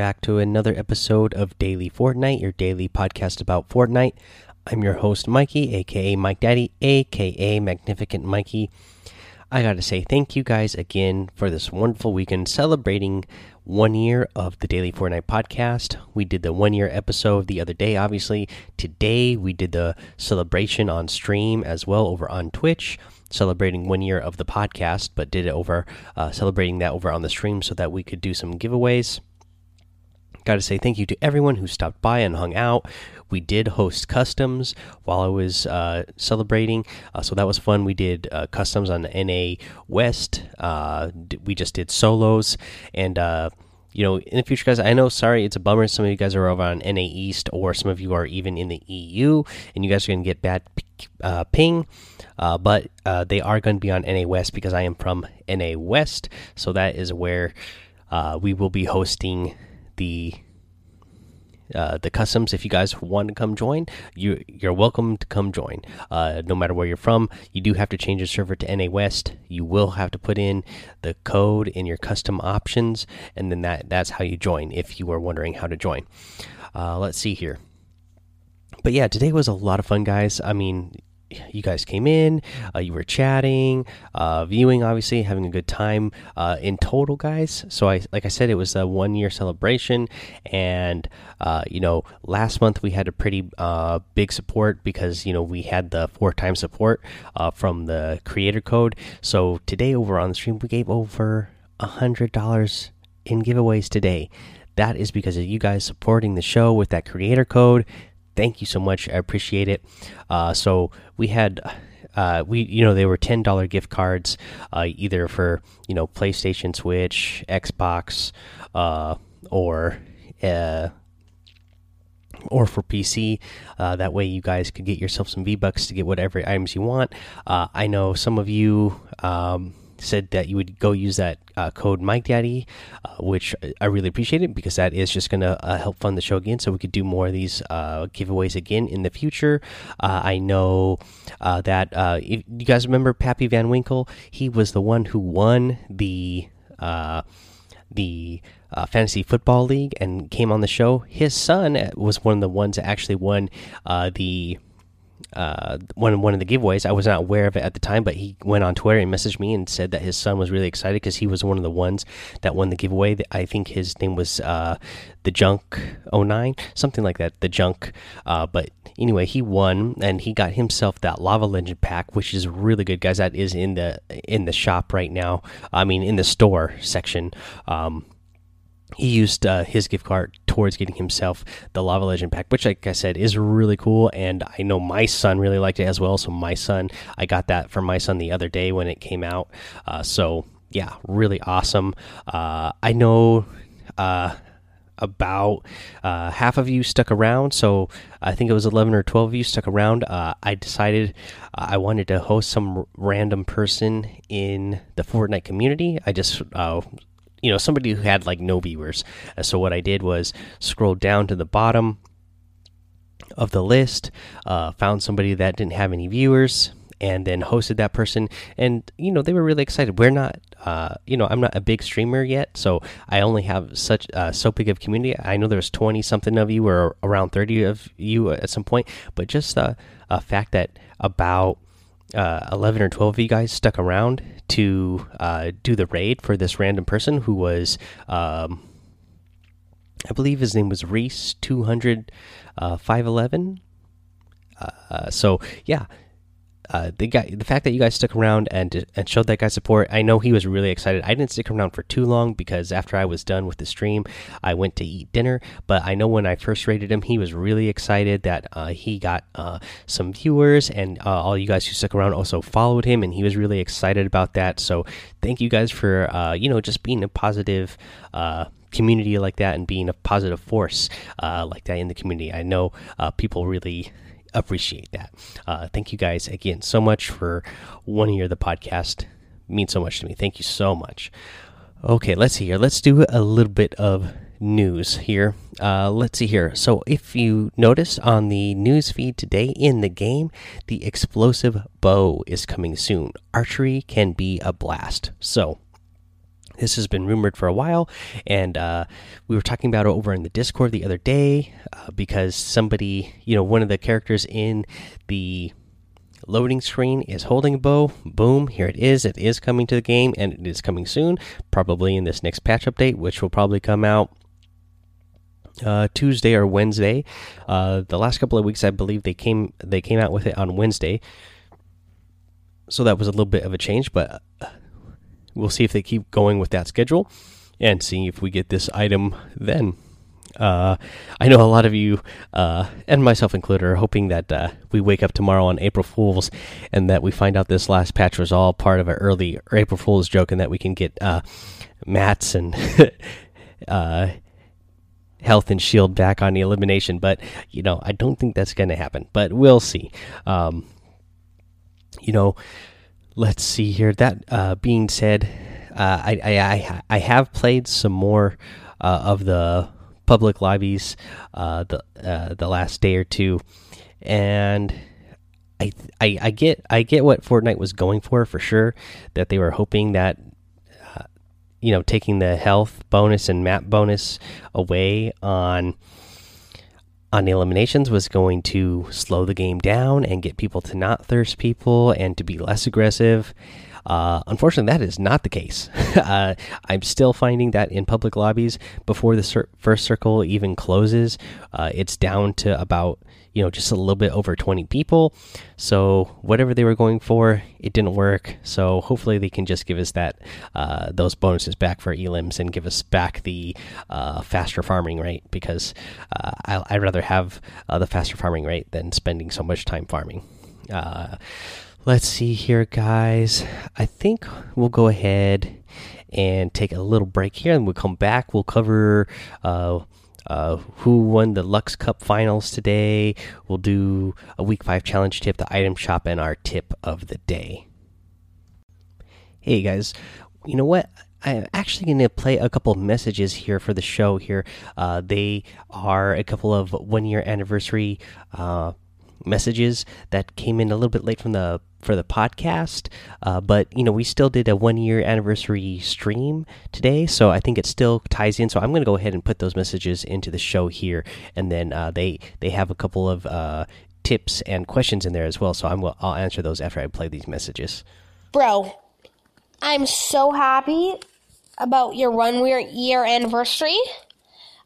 Back to another episode of Daily Fortnite, your daily podcast about Fortnite. I'm your host, Mikey, aka Mike Daddy, aka Magnificent Mikey. I gotta say thank you guys again for this wonderful weekend celebrating one year of the Daily Fortnite podcast. We did the one year episode the other day, obviously. Today we did the celebration on stream as well over on Twitch, celebrating one year of the podcast, but did it over, uh, celebrating that over on the stream so that we could do some giveaways. Got to say thank you to everyone who stopped by and hung out. We did host customs while I was uh, celebrating, uh, so that was fun. We did uh, customs on NA West. Uh, we just did solos, and uh, you know, in the future, guys, I know. Sorry, it's a bummer. Some of you guys are over on NA East, or some of you are even in the EU, and you guys are going to get bad uh, ping. but they are going to be on NA West because I am from NA West, so that is where we will be hosting the uh, the customs. If you guys want to come join, you you're welcome to come join. Uh, no matter where you're from, you do have to change your server to NA West. You will have to put in the code in your custom options, and then that that's how you join. If you are wondering how to join, uh, let's see here. But yeah, today was a lot of fun, guys. I mean, you guys came in, uh, you were chatting, uh, viewing, obviously having a good time uh, in total, guys. So I, like I said, it was a one year celebration, and uh, you know, last month we had a pretty uh, big support because you know we had the four time support uh, from the creator code. So today over on the stream we gave over a hundred dollars in giveaways today. That is because of you guys supporting the show with that creator code thank you so much. I appreciate it. Uh, so we had. Uh, we you know they were ten dollar gift cards, uh, either for you know PlayStation, Switch, Xbox, uh, or uh, or for PC. Uh, that way, you guys could get yourself some V Bucks to get whatever items you want. Uh, I know some of you um, said that you would go use that uh, code Mike Daddy, uh, which I really appreciate it because that is just going to uh, help fund the show again, so we could do more of these uh, giveaways again in the future. Uh, I know uh, that you guys remember Pappy Van Winkle, he was the one who won the the uh, fantasy football league and came on the show. His son was one of the ones that actually won uh, the uh, one one of the giveaways. I was not aware of it at the time, but he went on Twitter and messaged me and said that his son was really excited because he was one of the ones that won the giveaway. I think his name was uh, the Junk 09, something like that. The Junk, uh, but anyway, he won and he got himself that Lava Legend pack, which is really good, guys. That is in the in the shop right now. I mean, in the store section. Um, he used uh, his gift card towards getting himself the Lava Legend pack, which, like I said, is really cool. And I know my son really liked it as well. So, my son, I got that for my son the other day when it came out. Uh, so, yeah, really awesome. Uh, I know uh, about uh, half of you stuck around. So, I think it was 11 or 12 of you stuck around. Uh, I decided I wanted to host some random person in the Fortnite community. I just you know somebody who had like no viewers. Uh, so what I did was scroll down to the bottom of the list, uh, found somebody that didn't have any viewers, and then hosted that person. And you know they were really excited. We're not, uh, you know, I'm not a big streamer yet, so I only have such uh, so big of community. I know there's 20 something of you, or around 30 of you at some point, but just the fact that about uh, 11 or 12 of you guys stuck around to uh, do the raid for this random person who was, um, I believe his name was Reese 200 uh, 511. Uh, so, yeah, uh, the guy, the fact that you guys stuck around and and showed that guy support, I know he was really excited. I didn't stick around for too long because after I was done with the stream, I went to eat dinner. But I know when I first rated him, he was really excited that uh, he got uh, some viewers, and uh, all you guys who stuck around also followed him, and he was really excited about that. So thank you guys for uh, you know just being a positive community like that and being a positive force uh, like that in the community. I know uh, people really appreciate that. Uh, thank you guys again so much for one year of the podcast. It means so much to me. Thank you so much. Okay, let's see here. Let's do a little bit of news here. Uh, let's see here. So, if you notice on the news feed today in the game, the explosive bow is coming soon. Archery can be a blast. So, This has been rumored for a while, and uh, we were talking about it over in the Discord the other day uh, because somebody, you know, one of the characters in the loading screen is holding a bow. Boom, here it is. It is coming to the game, and it is coming soon, probably in this next patch update, which will probably come out uh, Tuesday or Wednesday. Uh, the last couple of weeks, I believe they came they came out with it on Wednesday, so that was a little bit of a change. But uh, we'll see if they keep going with that schedule and see if we get this item then. Uh, I know a lot of you, uh, and myself included, are hoping that uh, we wake up tomorrow on April Fools and that we find out this last patch was all part of an early April Fools joke and that we can get uh, mats and uh, health and shield back on the elimination. But you know, I don't think that's going to happen. But we'll see. Um, you know, let's see here. That uh, being said, uh, I, I I I have played some more uh, of the public lobbies uh, the uh, the last day or two, and. I, I, I get I get what Fortnite was going for for sure that they were hoping that you know taking the health bonus and map bonus away on on eliminations was going to slow the game down and get people to not thirst people and to be less aggressive. Uh, unfortunately, that is not the case. uh, I'm still finding that in public lobbies, before the cir first circle even closes, uh, it's down to about you know just a little bit over 20 people. So whatever they were going for it didn't work. So hopefully they can just give us that uh, those bonuses back for elims and give us back the uh, faster farming rate because uh, I, would rather have uh, the faster farming rate than spending so much time farming. Uh, let's see here guys. I think we'll go ahead and take a little break here and we'll come back. We'll cover uh, who won the Luxe Cup finals today. We'll do a week five challenge tip, the item shop, and our tip of the day. Hey guys, you know what? I'm actually going to play a couple of messages here for the show. Here, uh, they are a couple of one year anniversary uh, messages that came in a little bit late from the for the podcast uh, but you know we still did a one year anniversary stream today so i think it still ties in so i'm going to go ahead and put those messages into the show here and then uh, they they have a couple of uh, tips and questions in there as well so i'm i'll answer those after i play these messages bro i'm so happy about your one year anniversary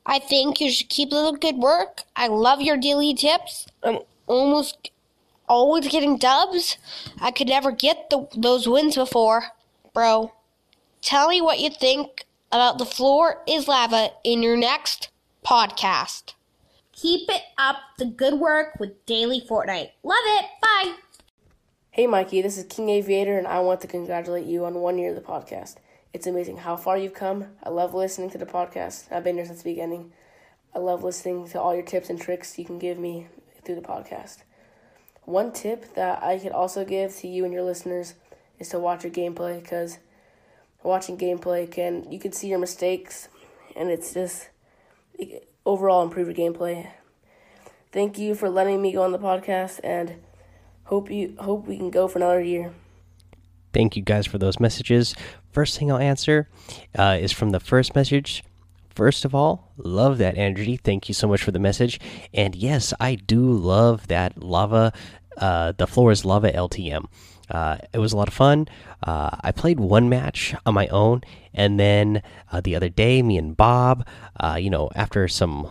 I think you should keep the good work. I love your daily tips. I'm almost always getting dubs. I could never get the, those wins before, bro. Tell me what you think about the floor is lava in your next podcast. Keep it up the good work with Daily Fortnite. Love it. Bye. Hey, Mikey, this is King Aviator, and I want to congratulate you on one year of the podcast. It's amazing how far you've come. I love listening to the podcast. I've been here since the beginning. I love listening to all your tips and tricks you can give me through the podcast. One tip that I could also give to you and your listeners is to watch your gameplay because watching gameplay can you can see your mistakes and it's just overall improve your gameplay. Thank you for letting me go on the podcast and hope you hope we can go for another year. Thank you guys for those messages. First thing I'll answer uh, is from the first message First of all, love that energy. Thank you so much for the message. And yes, I do love that lava, uh, the floor is lava LTM. Uh, it was a lot of fun. Uh, I played one match on my own, and then uh, the other day, me and Bob, uh, you know, after some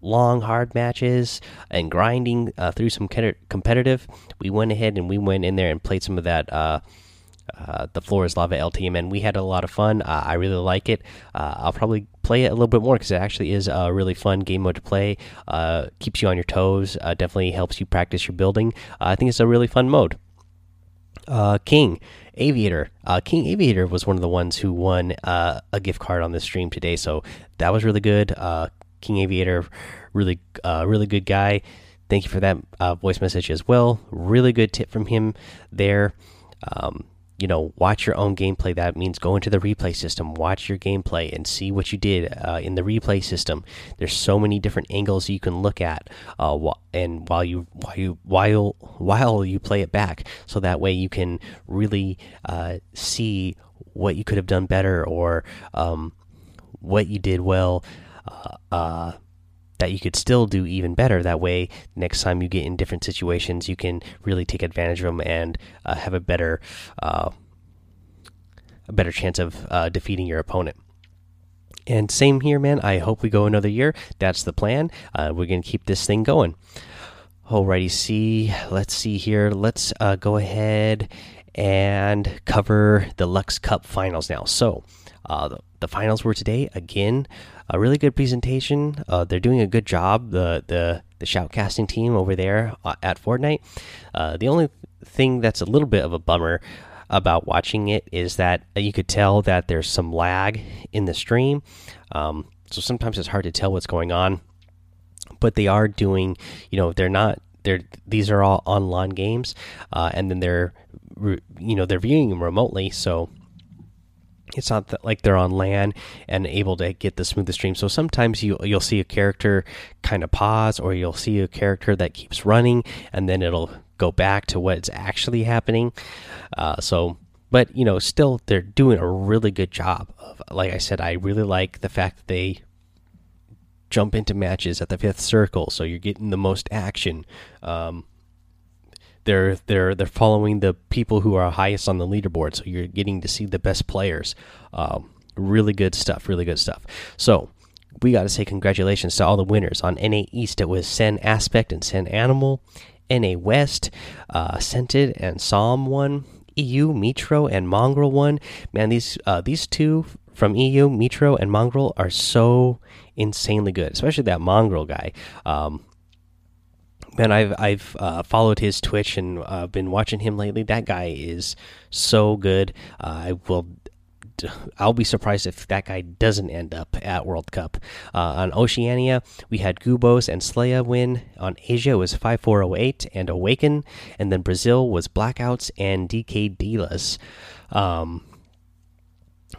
long, hard matches and grinding uh, through some competitive, we went ahead and we went in there and played some of that uh, the floor is lava LTM, and we had a lot of fun. Uh, I really like it. Uh, I'll probably play it a little bit more because it actually is a really fun game mode to play. Uh, keeps you on your toes. Uh, definitely helps you practice your building. I think it's a really fun mode. King Aviator. King Aviator was one of the ones who won a gift card on the stream today, so that was really good. King Aviator, really, really good guy. Thank you for that voice message as well. Really good tip from him there. Um, you know, watch your own gameplay. That means go into the replay system, watch your gameplay, and see what you did uh, in the replay system. There's so many different angles you can look at, uh, and while you while you while while you play it back, so that way you can really uh, see what you could have done better or um, what you did well. Uh, uh, that you could still do even better. That way, next time you get in different situations, you can really take advantage of them and uh, have a better, uh, a better chance of uh, defeating your opponent. And same here, man. I hope we go another year. That's the plan. Uh, we're gonna keep this thing going. Alrighty, see. Let's see here. Let's uh, go ahead and cover the Luxe Cup finals now. So, uh, the, the finals were today. Again, a really good presentation. Uh, they're doing a good job. The the the shoutcasting team over there uh, at Fortnite. Uh, the only thing that's a little bit of a bummer about watching it is that you could tell that there's some lag in the stream. Um, so sometimes it's hard to tell what's going on. But they are doing, you know, they're not. They're these are all online games, uh, and then they're, you know, they're viewing them remotely. So it's not that, like they're on land and able to get the smoothest stream. So sometimes you you'll see a character kind of pause, or you'll see a character that keeps running, and then it'll go back to what's actually happening. Uh, so, but you know, still they're doing a really good job. Of, like I said, I really like the fact that they jump into matches at the fifth circle, so you're getting the most action. Um, they're they're they're following the people who are highest on the leaderboard, so you're getting to see the best players. Um, really good stuff. Really good stuff. So we got to say congratulations to all the winners on NA East. It was Sen Aspect and Sen Animal. NA West, uh, Scented and Psalm one. EU Mitr0 and Mongraal one. Man, these uh, these two from EU Mitr0 and Mongraal are so insanely good, especially that Mongraal guy. Um, man, I've I've uh, followed his Twitch and uh, been watching him lately. That guy is so good. Uh, I will. I'll be surprised if that guy doesn't end up at World Cup. Uh, on Oceania, we had Gubos and Slaya win. On Asia, it was 5408 and Awaken. And then Brazil was Blackouts and DK Delas. Um,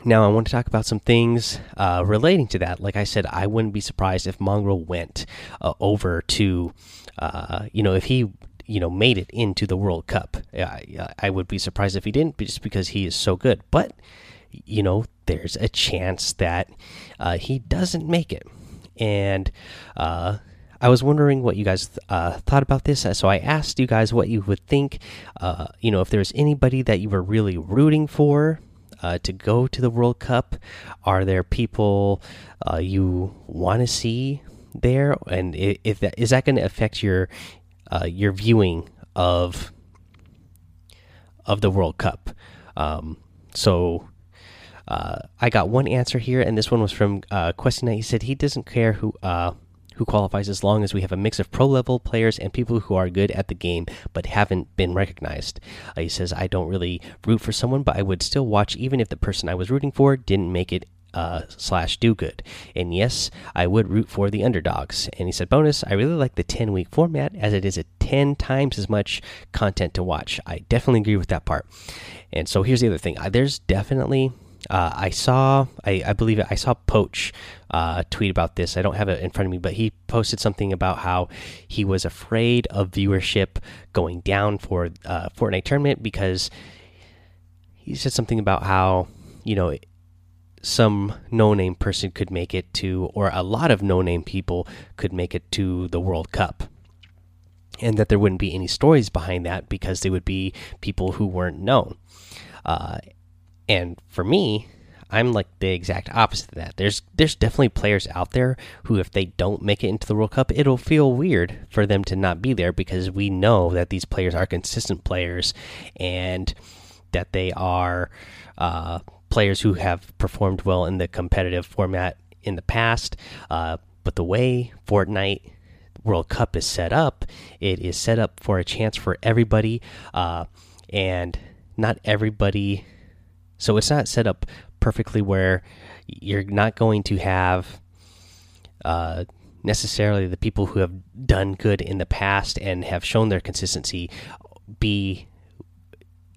now, I want to talk about some things uh, relating to that. Like I said, I wouldn't be surprised if Mongraal went uh, over to, uh, you know, if he, you know, made it into the World Cup. I, I would be surprised if he didn't, just because he is so good. But, you know, there's a chance that uh, he doesn't make it. And uh, I was wondering what you guys uh, thought about this. So I asked you guys what you would think, you know, if there's anybody that you were really rooting for uh, to go to the World Cup? Are there people uh, you want to see there? And if that is that going to affect your uh, your viewing of of the World Cup? Um, so uh, I got one answer here, and this one was from uh, Questina. He said he doesn't care who uh, who qualifies as long as we have a mix of pro level players and people who are good at the game but haven't been recognized. Uh, he says, I don't really root for someone, but I would still watch even if the person I was rooting for didn't make it uh, slash do good. And yes, I would root for the underdogs. And he said, bonus, I really like the 10 week format as it is a 10 times as much content to watch. I definitely agree with that part. And so here's the other thing there's definitely uh, I saw, I, I, believe I saw Poach uh, tweet about this. I don't have it in front of me, but he posted something about how he was afraid of viewership going down for uh, Fortnite tournament because he said something about how you know some no-name person could make it to, or a lot of no-name people could make it to the World Cup. And that there wouldn't be any stories behind that because they would be people who weren't known. Uh, and for me, I'm like the exact opposite of that. There's there's definitely players out there who if they don't make it into the World Cup, it'll feel weird for them to not be there because we know that these players are consistent players and that they are uh, players who have performed well in the competitive format in the past. Uh, but the way Fortnite World Cup is set up, it is set up for a chance for everybody, uh, and not everybody so it's not set up perfectly where you're not going to have uh, necessarily the people who have done good in the past and have shown their consistency be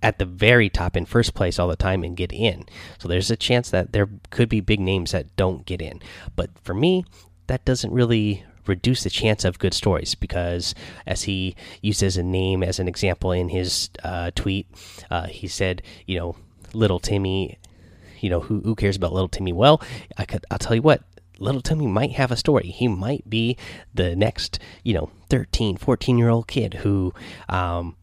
at the very top in first place all the time and get in. So there's a chance that there could be big names that don't get in. But for me, that doesn't really reduce the chance of good stories because as he used as a name as an example in his uh, tweet uh, he said you know little timmy you know who, who cares about little timmy well I could, i'll tell you what little timmy might have a story he might be the next you know 13 14 year old kid who um,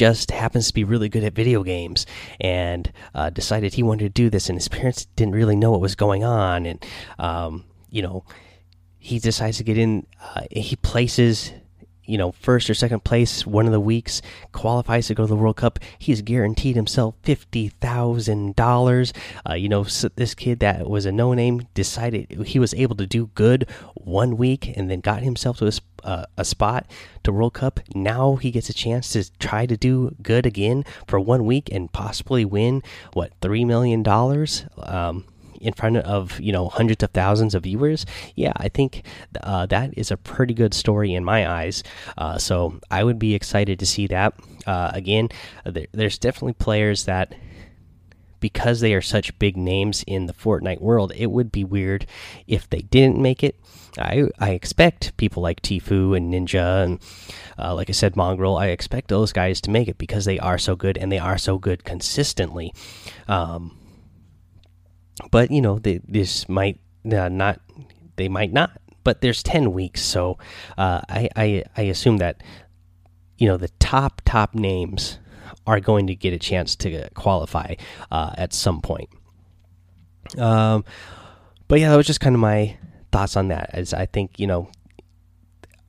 just happens to be really good at video games and uh, decided he wanted to do this and his parents didn't really know what was going on and um, you know he decides to get in. Uh, he places, you know, first or second place one of the weeks, qualifies to go to the World Cup. He's guaranteed himself fifty thousand uh, dollars. You know, so this kid that was a no name decided he was able to do good one week and then got himself to a, uh, a spot to World Cup. Now he gets a chance to try to do good again for one week and possibly win what three million dollars. Um, in front of you know hundreds of thousands of viewers yeah i think uh, that is a pretty good story in my eyes uh, so i would be excited to see that uh, again there, there's definitely players that because they are such big names in the Fortnite world, it would be weird if they didn't make it. I I expect people like Tfue and Ninja and uh, like I said Mongraal. I expect those guys to make it because they are so good and they are so good consistently. Um, but you know they, this might uh, not they might not but there's 10 weeks. So uh, I, I i assume that you know the top top names are going to get a chance to qualify uh, at some point. Um but yeah that was just kind of my thoughts on that. As i think you know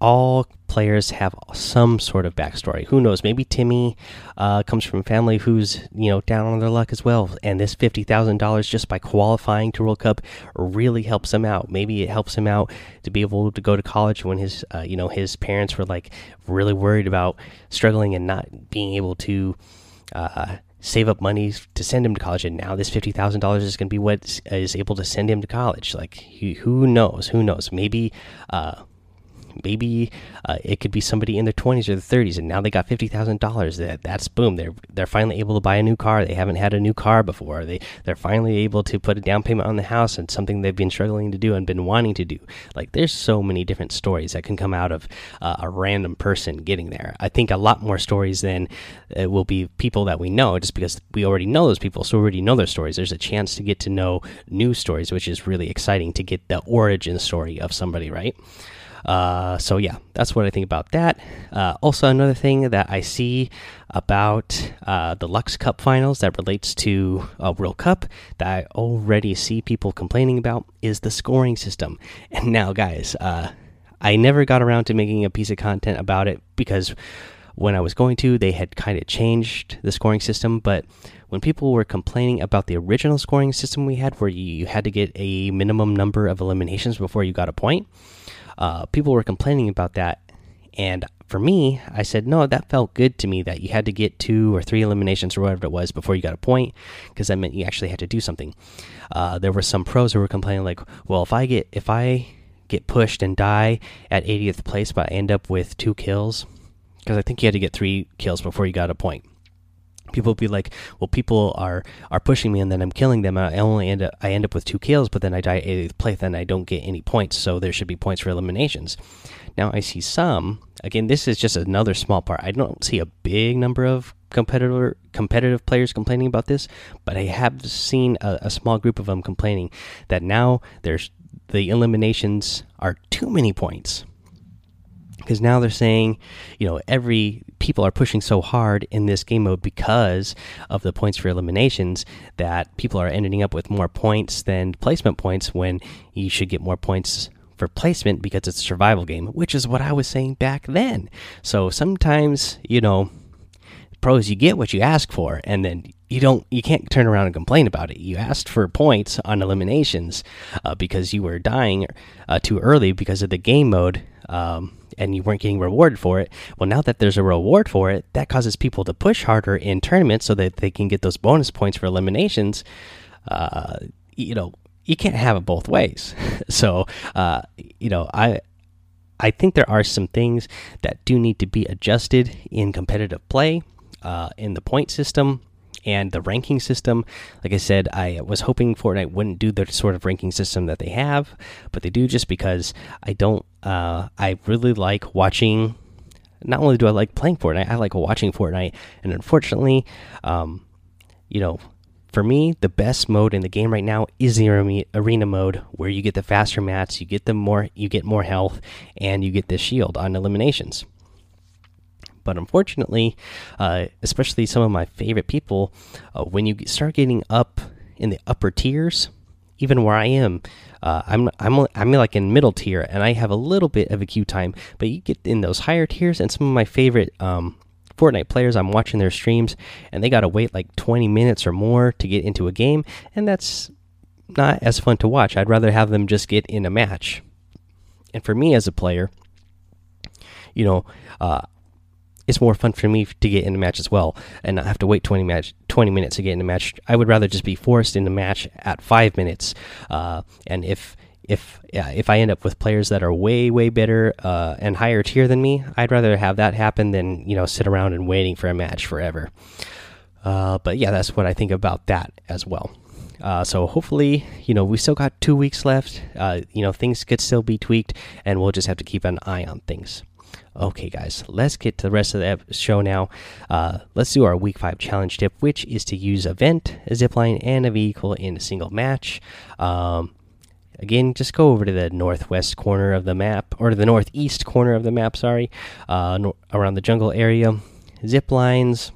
all players have some sort of backstory. Who knows? Maybe Timmy uh, comes from a family who's you know down on their luck as well, and this fifty thousand dollars just by qualifying to World Cup really helps him out. Maybe it helps him out to be able to go to college when his uh, you know his parents were like really worried about struggling and not being able to. Uh, save up money to send him to college, and now this fifty thousand dollars is going to be what is able to send him to college. Like, who knows? Who knows? Maybe uh, maybe uh, it could be somebody in their 20s or their 30s and now they got $50,000 that that's boom. They're they're finally able to buy a new car. They haven't had a new car before. They they're finally able to put a down payment on the house and something they've been struggling to do and been wanting to do. Like there's so many different stories that can come out of uh, a random person getting there. I think a lot more stories than it will be people that we know just because we already know those people so we already know their stories. There's a chance to get to know new stories which is really exciting to get the origin story of somebody right uh, so yeah, that's what I think about that. Uh, also, another thing that I see about uh, the Luxe Cup finals that relates to uh, World Cup that I already see people complaining about is the scoring system. And now, guys, uh, I never got around to making a piece of content about it because when I was going to, they had kind of changed the scoring system, but when people were complaining about the original scoring system we had, where you had to get a minimum number of eliminations before you got a point, uh, people were complaining about that. And for me, I said, no, that felt good to me that you had to get two or three eliminations or whatever it was before you got a point, because that meant you actually had to do something. Uh, there were some pros who were complaining, like, well, if I get if I get pushed and die at 80th place, but I end up with two kills, because I think you had to get three kills before you got a point people be like, "Well, people are are pushing me, and then I'm killing them. I only end up I end up with two kills, but then I die eighth place, and I don't get any points. So there should be points for eliminations." Now I see some. Again, this is just another small part. I don't see a big number of competitor competitive players complaining about this, but I have seen a, a small group of them complaining that now there's the eliminations are too many points because now they're saying, you know, every people are pushing so hard in this game mode because of the points for eliminations that people are ending up with more points than placement points when you should get more points for placement because it's a survival game, which is what I was saying back then. So sometimes, you know, pros you get what you ask for and then you don't you can't turn around and complain about it you asked for points on eliminations uh, because you were dying uh, too early because of the game mode um, and you weren't getting rewarded for it. Well, now that there's a reward for it, that causes people to push harder in tournaments so that they can get those bonus points for eliminations. Uh, you know, you can't have it both ways. so, uh, you know, I I think there are some things that do need to be adjusted in competitive play. uh, in the point system and the ranking system. Like I said, I was hoping Fortnite wouldn't do the sort of ranking system that they have, but they do just because I don't. Uh, I really like watching. Not only do I like playing Fortnite, I like watching Fortnite, and unfortunately, um, you know, for me, the best mode in the game right now is the arena mode, where you get the faster mats, you get the more, you get more health, and you get the shield on eliminations. But unfortunately, uh, especially some of my favorite people, uh, when you start getting up in the upper tiers, even where I am, uh, I'm I'm I'm like in middle tier, and I have a little bit of a queue time. But you get in those higher tiers, and some of my favorite um, Fortnite players, I'm watching their streams, and they got to wait like 20 minutes or more to get into a game, and that's not as fun to watch. I'd rather have them just get in a match. And for me as a player, you know, uh, it's more fun for me to get in a match as well and not have to wait 20 match 20 minutes to get in a match i would rather just be forced in a match at five minutes uh, and if if yeah, if i end up with players that are way way better uh, and higher tier than me i'd rather have that happen than you know sit around and waiting for a match forever uh, but yeah that's what i think about that as well uh, so hopefully, you know, we still got two weeks left. Uh, you know, things could still be tweaked, and we'll just have to keep an eye on things. Okay, guys, let's get to the rest of the show now. Uh, let's do our week five challenge tip, which is to use a vent, a zipline, and a vehicle in a single match. Um, again, just go over to the northwest corner of the map, or the northeast corner of the map, sorry, uh, around the jungle area. Zip lines,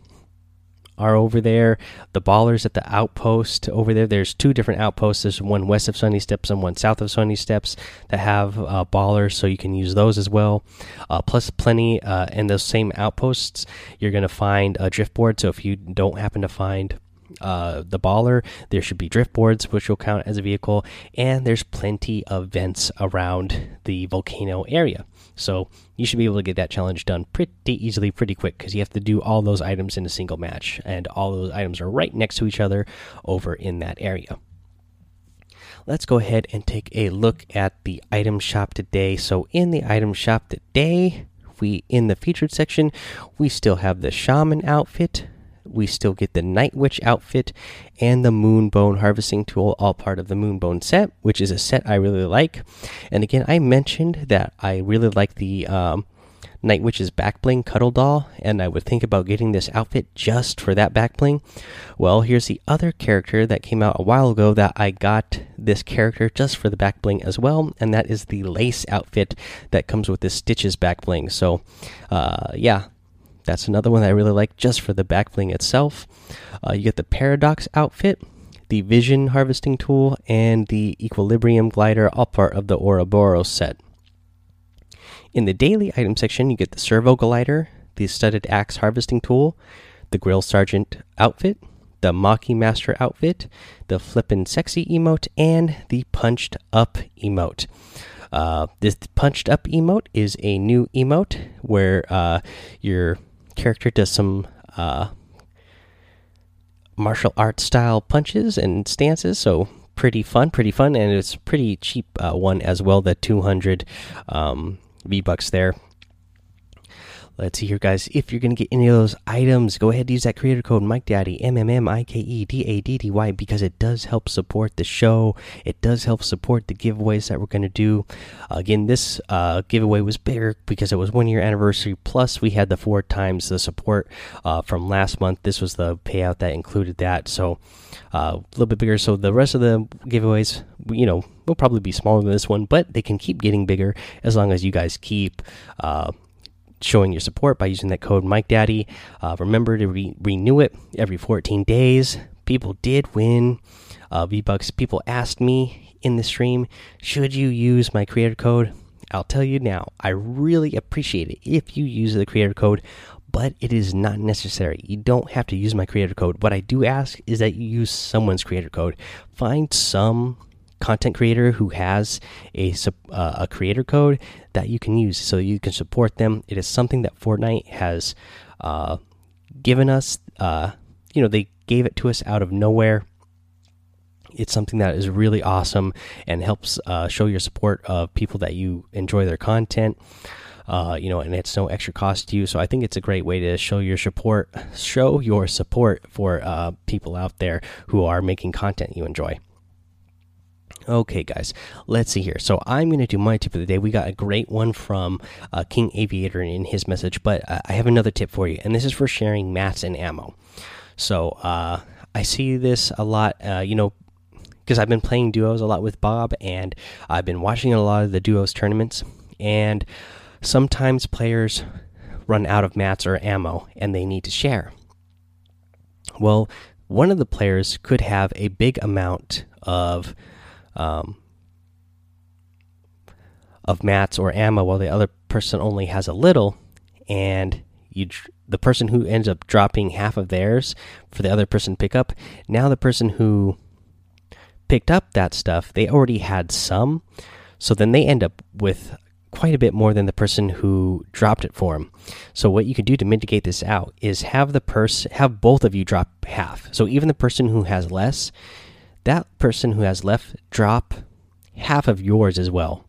are over there. The ballers at the outpost over there. There's two different outposts. There's one west of Sunny Steps and one south of Sunny Steps that have uh, ballers, so you can use those as well. Uh, plus, plenty uh, in those same outposts, you're going to find a drift board. So if you don't happen to find uh, the baller. There should be drift boards, which will count as a vehicle, and there's plenty of vents around the volcano area. So you should be able to get that challenge done pretty easily, pretty quick, because you have to do all those items in a single match, and all those items are right next to each other over in that area. Let's go ahead and take a look at the item shop today. So in the item shop today, we in the featured section, we still have the shaman outfit, we still get the Night Witch outfit and the Moonbone harvesting tool, all part of the Moonbone set, which is a set I really like. And again, I mentioned that I really like the um, Night Witch's back bling cuddle doll, and I would think about getting this outfit just for that back bling. Well, here's the other character that came out a while ago that I got this character just for the back bling as well, and that is the lace outfit that comes with the Stitches back bling. So, uh, yeah, that's another one that I really like just for the back bling itself. Uh, you get the Paradox outfit, the Vision harvesting tool, and the Equilibrium glider, all part of the Ouroboros set. In the daily item section, you get the Servo glider, the Studded Axe harvesting tool, the Grill Sergeant outfit, the Maki Master outfit, the Flippin' Sexy emote, and the Punched Up emote. Uh, this punched up emote is a new emote where uh, you're character does some uh, martial arts style punches and stances. So pretty fun, pretty fun, and it's pretty cheap uh, one as well. The 200 um, V bucks there. Let's see here, guys. If you're going to get any of those items, go ahead and use that creator code Mike Daddy M M M I K E D A D D Y because it does help support the show. It does help support the giveaways that we're going to do. Again, this uh, giveaway was bigger because it was one year anniversary. Plus, we had the four times the support uh, from last month. This was the payout that included that, so uh, a little bit bigger. So the rest of the giveaways, you know, will probably be smaller than this one, but they can keep getting bigger as long as you guys keep uh, showing your support by using that code Mike Daddy. Uh, remember to re renew it every 14 days. People did win uh, V Bucks. People asked me in the stream, should you use my creator code? I'll tell you now, I really appreciate it if you use the creator code, but it is not necessary. You don't have to use my creator code. What I do ask is that you use someone's creator code. Find some content creator who has a uh, a creator code that you can use so you can support them. It is something that Fortnite has uh, given us. Uh, you know, they gave it to us out of nowhere. It's something that is really awesome and helps uh, show your support of people that you enjoy their content. uh, you know, and it's no extra cost to you. So I think it's a great way to show your support, show your support for uh, people out there who are making content you enjoy. Okay, guys, let's see here. So I'm going to do my tip of the day. We got a great one from uh, King Aviator in his message, but uh, I have another tip for you, and this is for sharing mats and ammo. So uh, I see this a lot, uh, you know, because I've been playing duos a lot with Bob, and I've been watching a lot of the duos tournaments, and sometimes players run out of mats or ammo, and they need to share. Well, one of the players could have a big amount of um, of mats or ammo, while the other person only has a little, and you the person who ends up dropping half of theirs for the other person to pick up. Now the person who picked up that stuff, they already had some, so then they end up with quite a bit more than the person who dropped it for him. So what you can do to mitigate this out is have the person have both of you drop half. So even the person who has less that person who has left drop half of yours as well.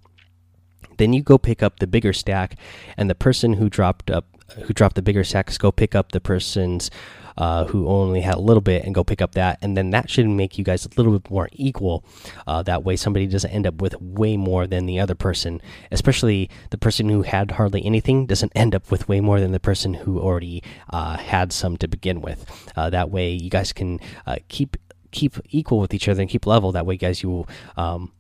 Then you go pick up the bigger stack, and the person who dropped up who dropped the bigger stacks go pick up the person's uh, who only had a little bit and go pick up that, and then that should make you guys a little bit more equal. Uh, that way, somebody doesn't end up with way more than the other person. Especially the person who had hardly anything doesn't end up with way more than the person who already uh, had some to begin with. Uh, that way, you guys can uh, keep keep equal with each other and keep level. That way, guys, you will um,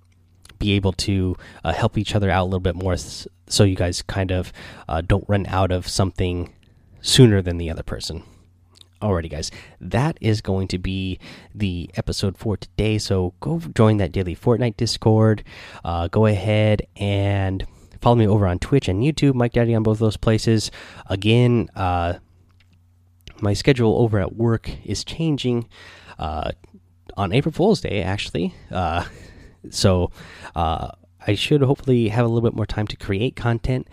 be able to uh, help each other out a little bit more, so you guys kind of uh, don't run out of something sooner than the other person. Alrighty, guys, that is going to be the episode for today. So go join that daily Fortnite Discord. Uh, go ahead and follow me over on Twitch and YouTube, Mike Daddy on both those places. Again, uh, my schedule over at work is changing. Uh, on April Fool's Day, actually. Uh, so uh, I should hopefully have a little bit more time to create content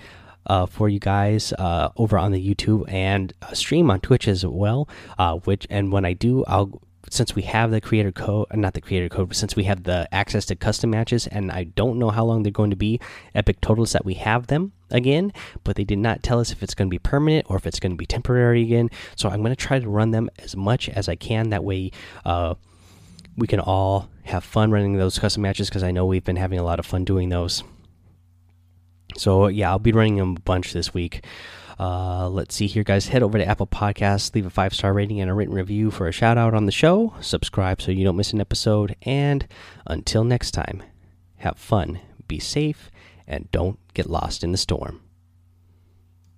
uh, for you guys uh, over on the YouTube and uh, stream on Twitch as well. Uh, which and when I do, I'll since we have the creator code, not the creator code, but since we have the access to custom matches, and I don't know how long they're going to be. Epic totals that we have them again, but they did not tell us if it's going to be permanent or if it's going to be temporary again. So I'm going to try to run them as much as I can. That way, uh, we can all have fun running those custom matches because I know we've been having a lot of fun doing those. So yeah, I'll be running them a bunch this week. Uh, let's see here, guys. Head over to Apple Podcasts, leave a five star rating and a written review for a shout out on the show. Subscribe so you don't miss an episode. And until next time, have fun, be safe, and don't get lost in the storm.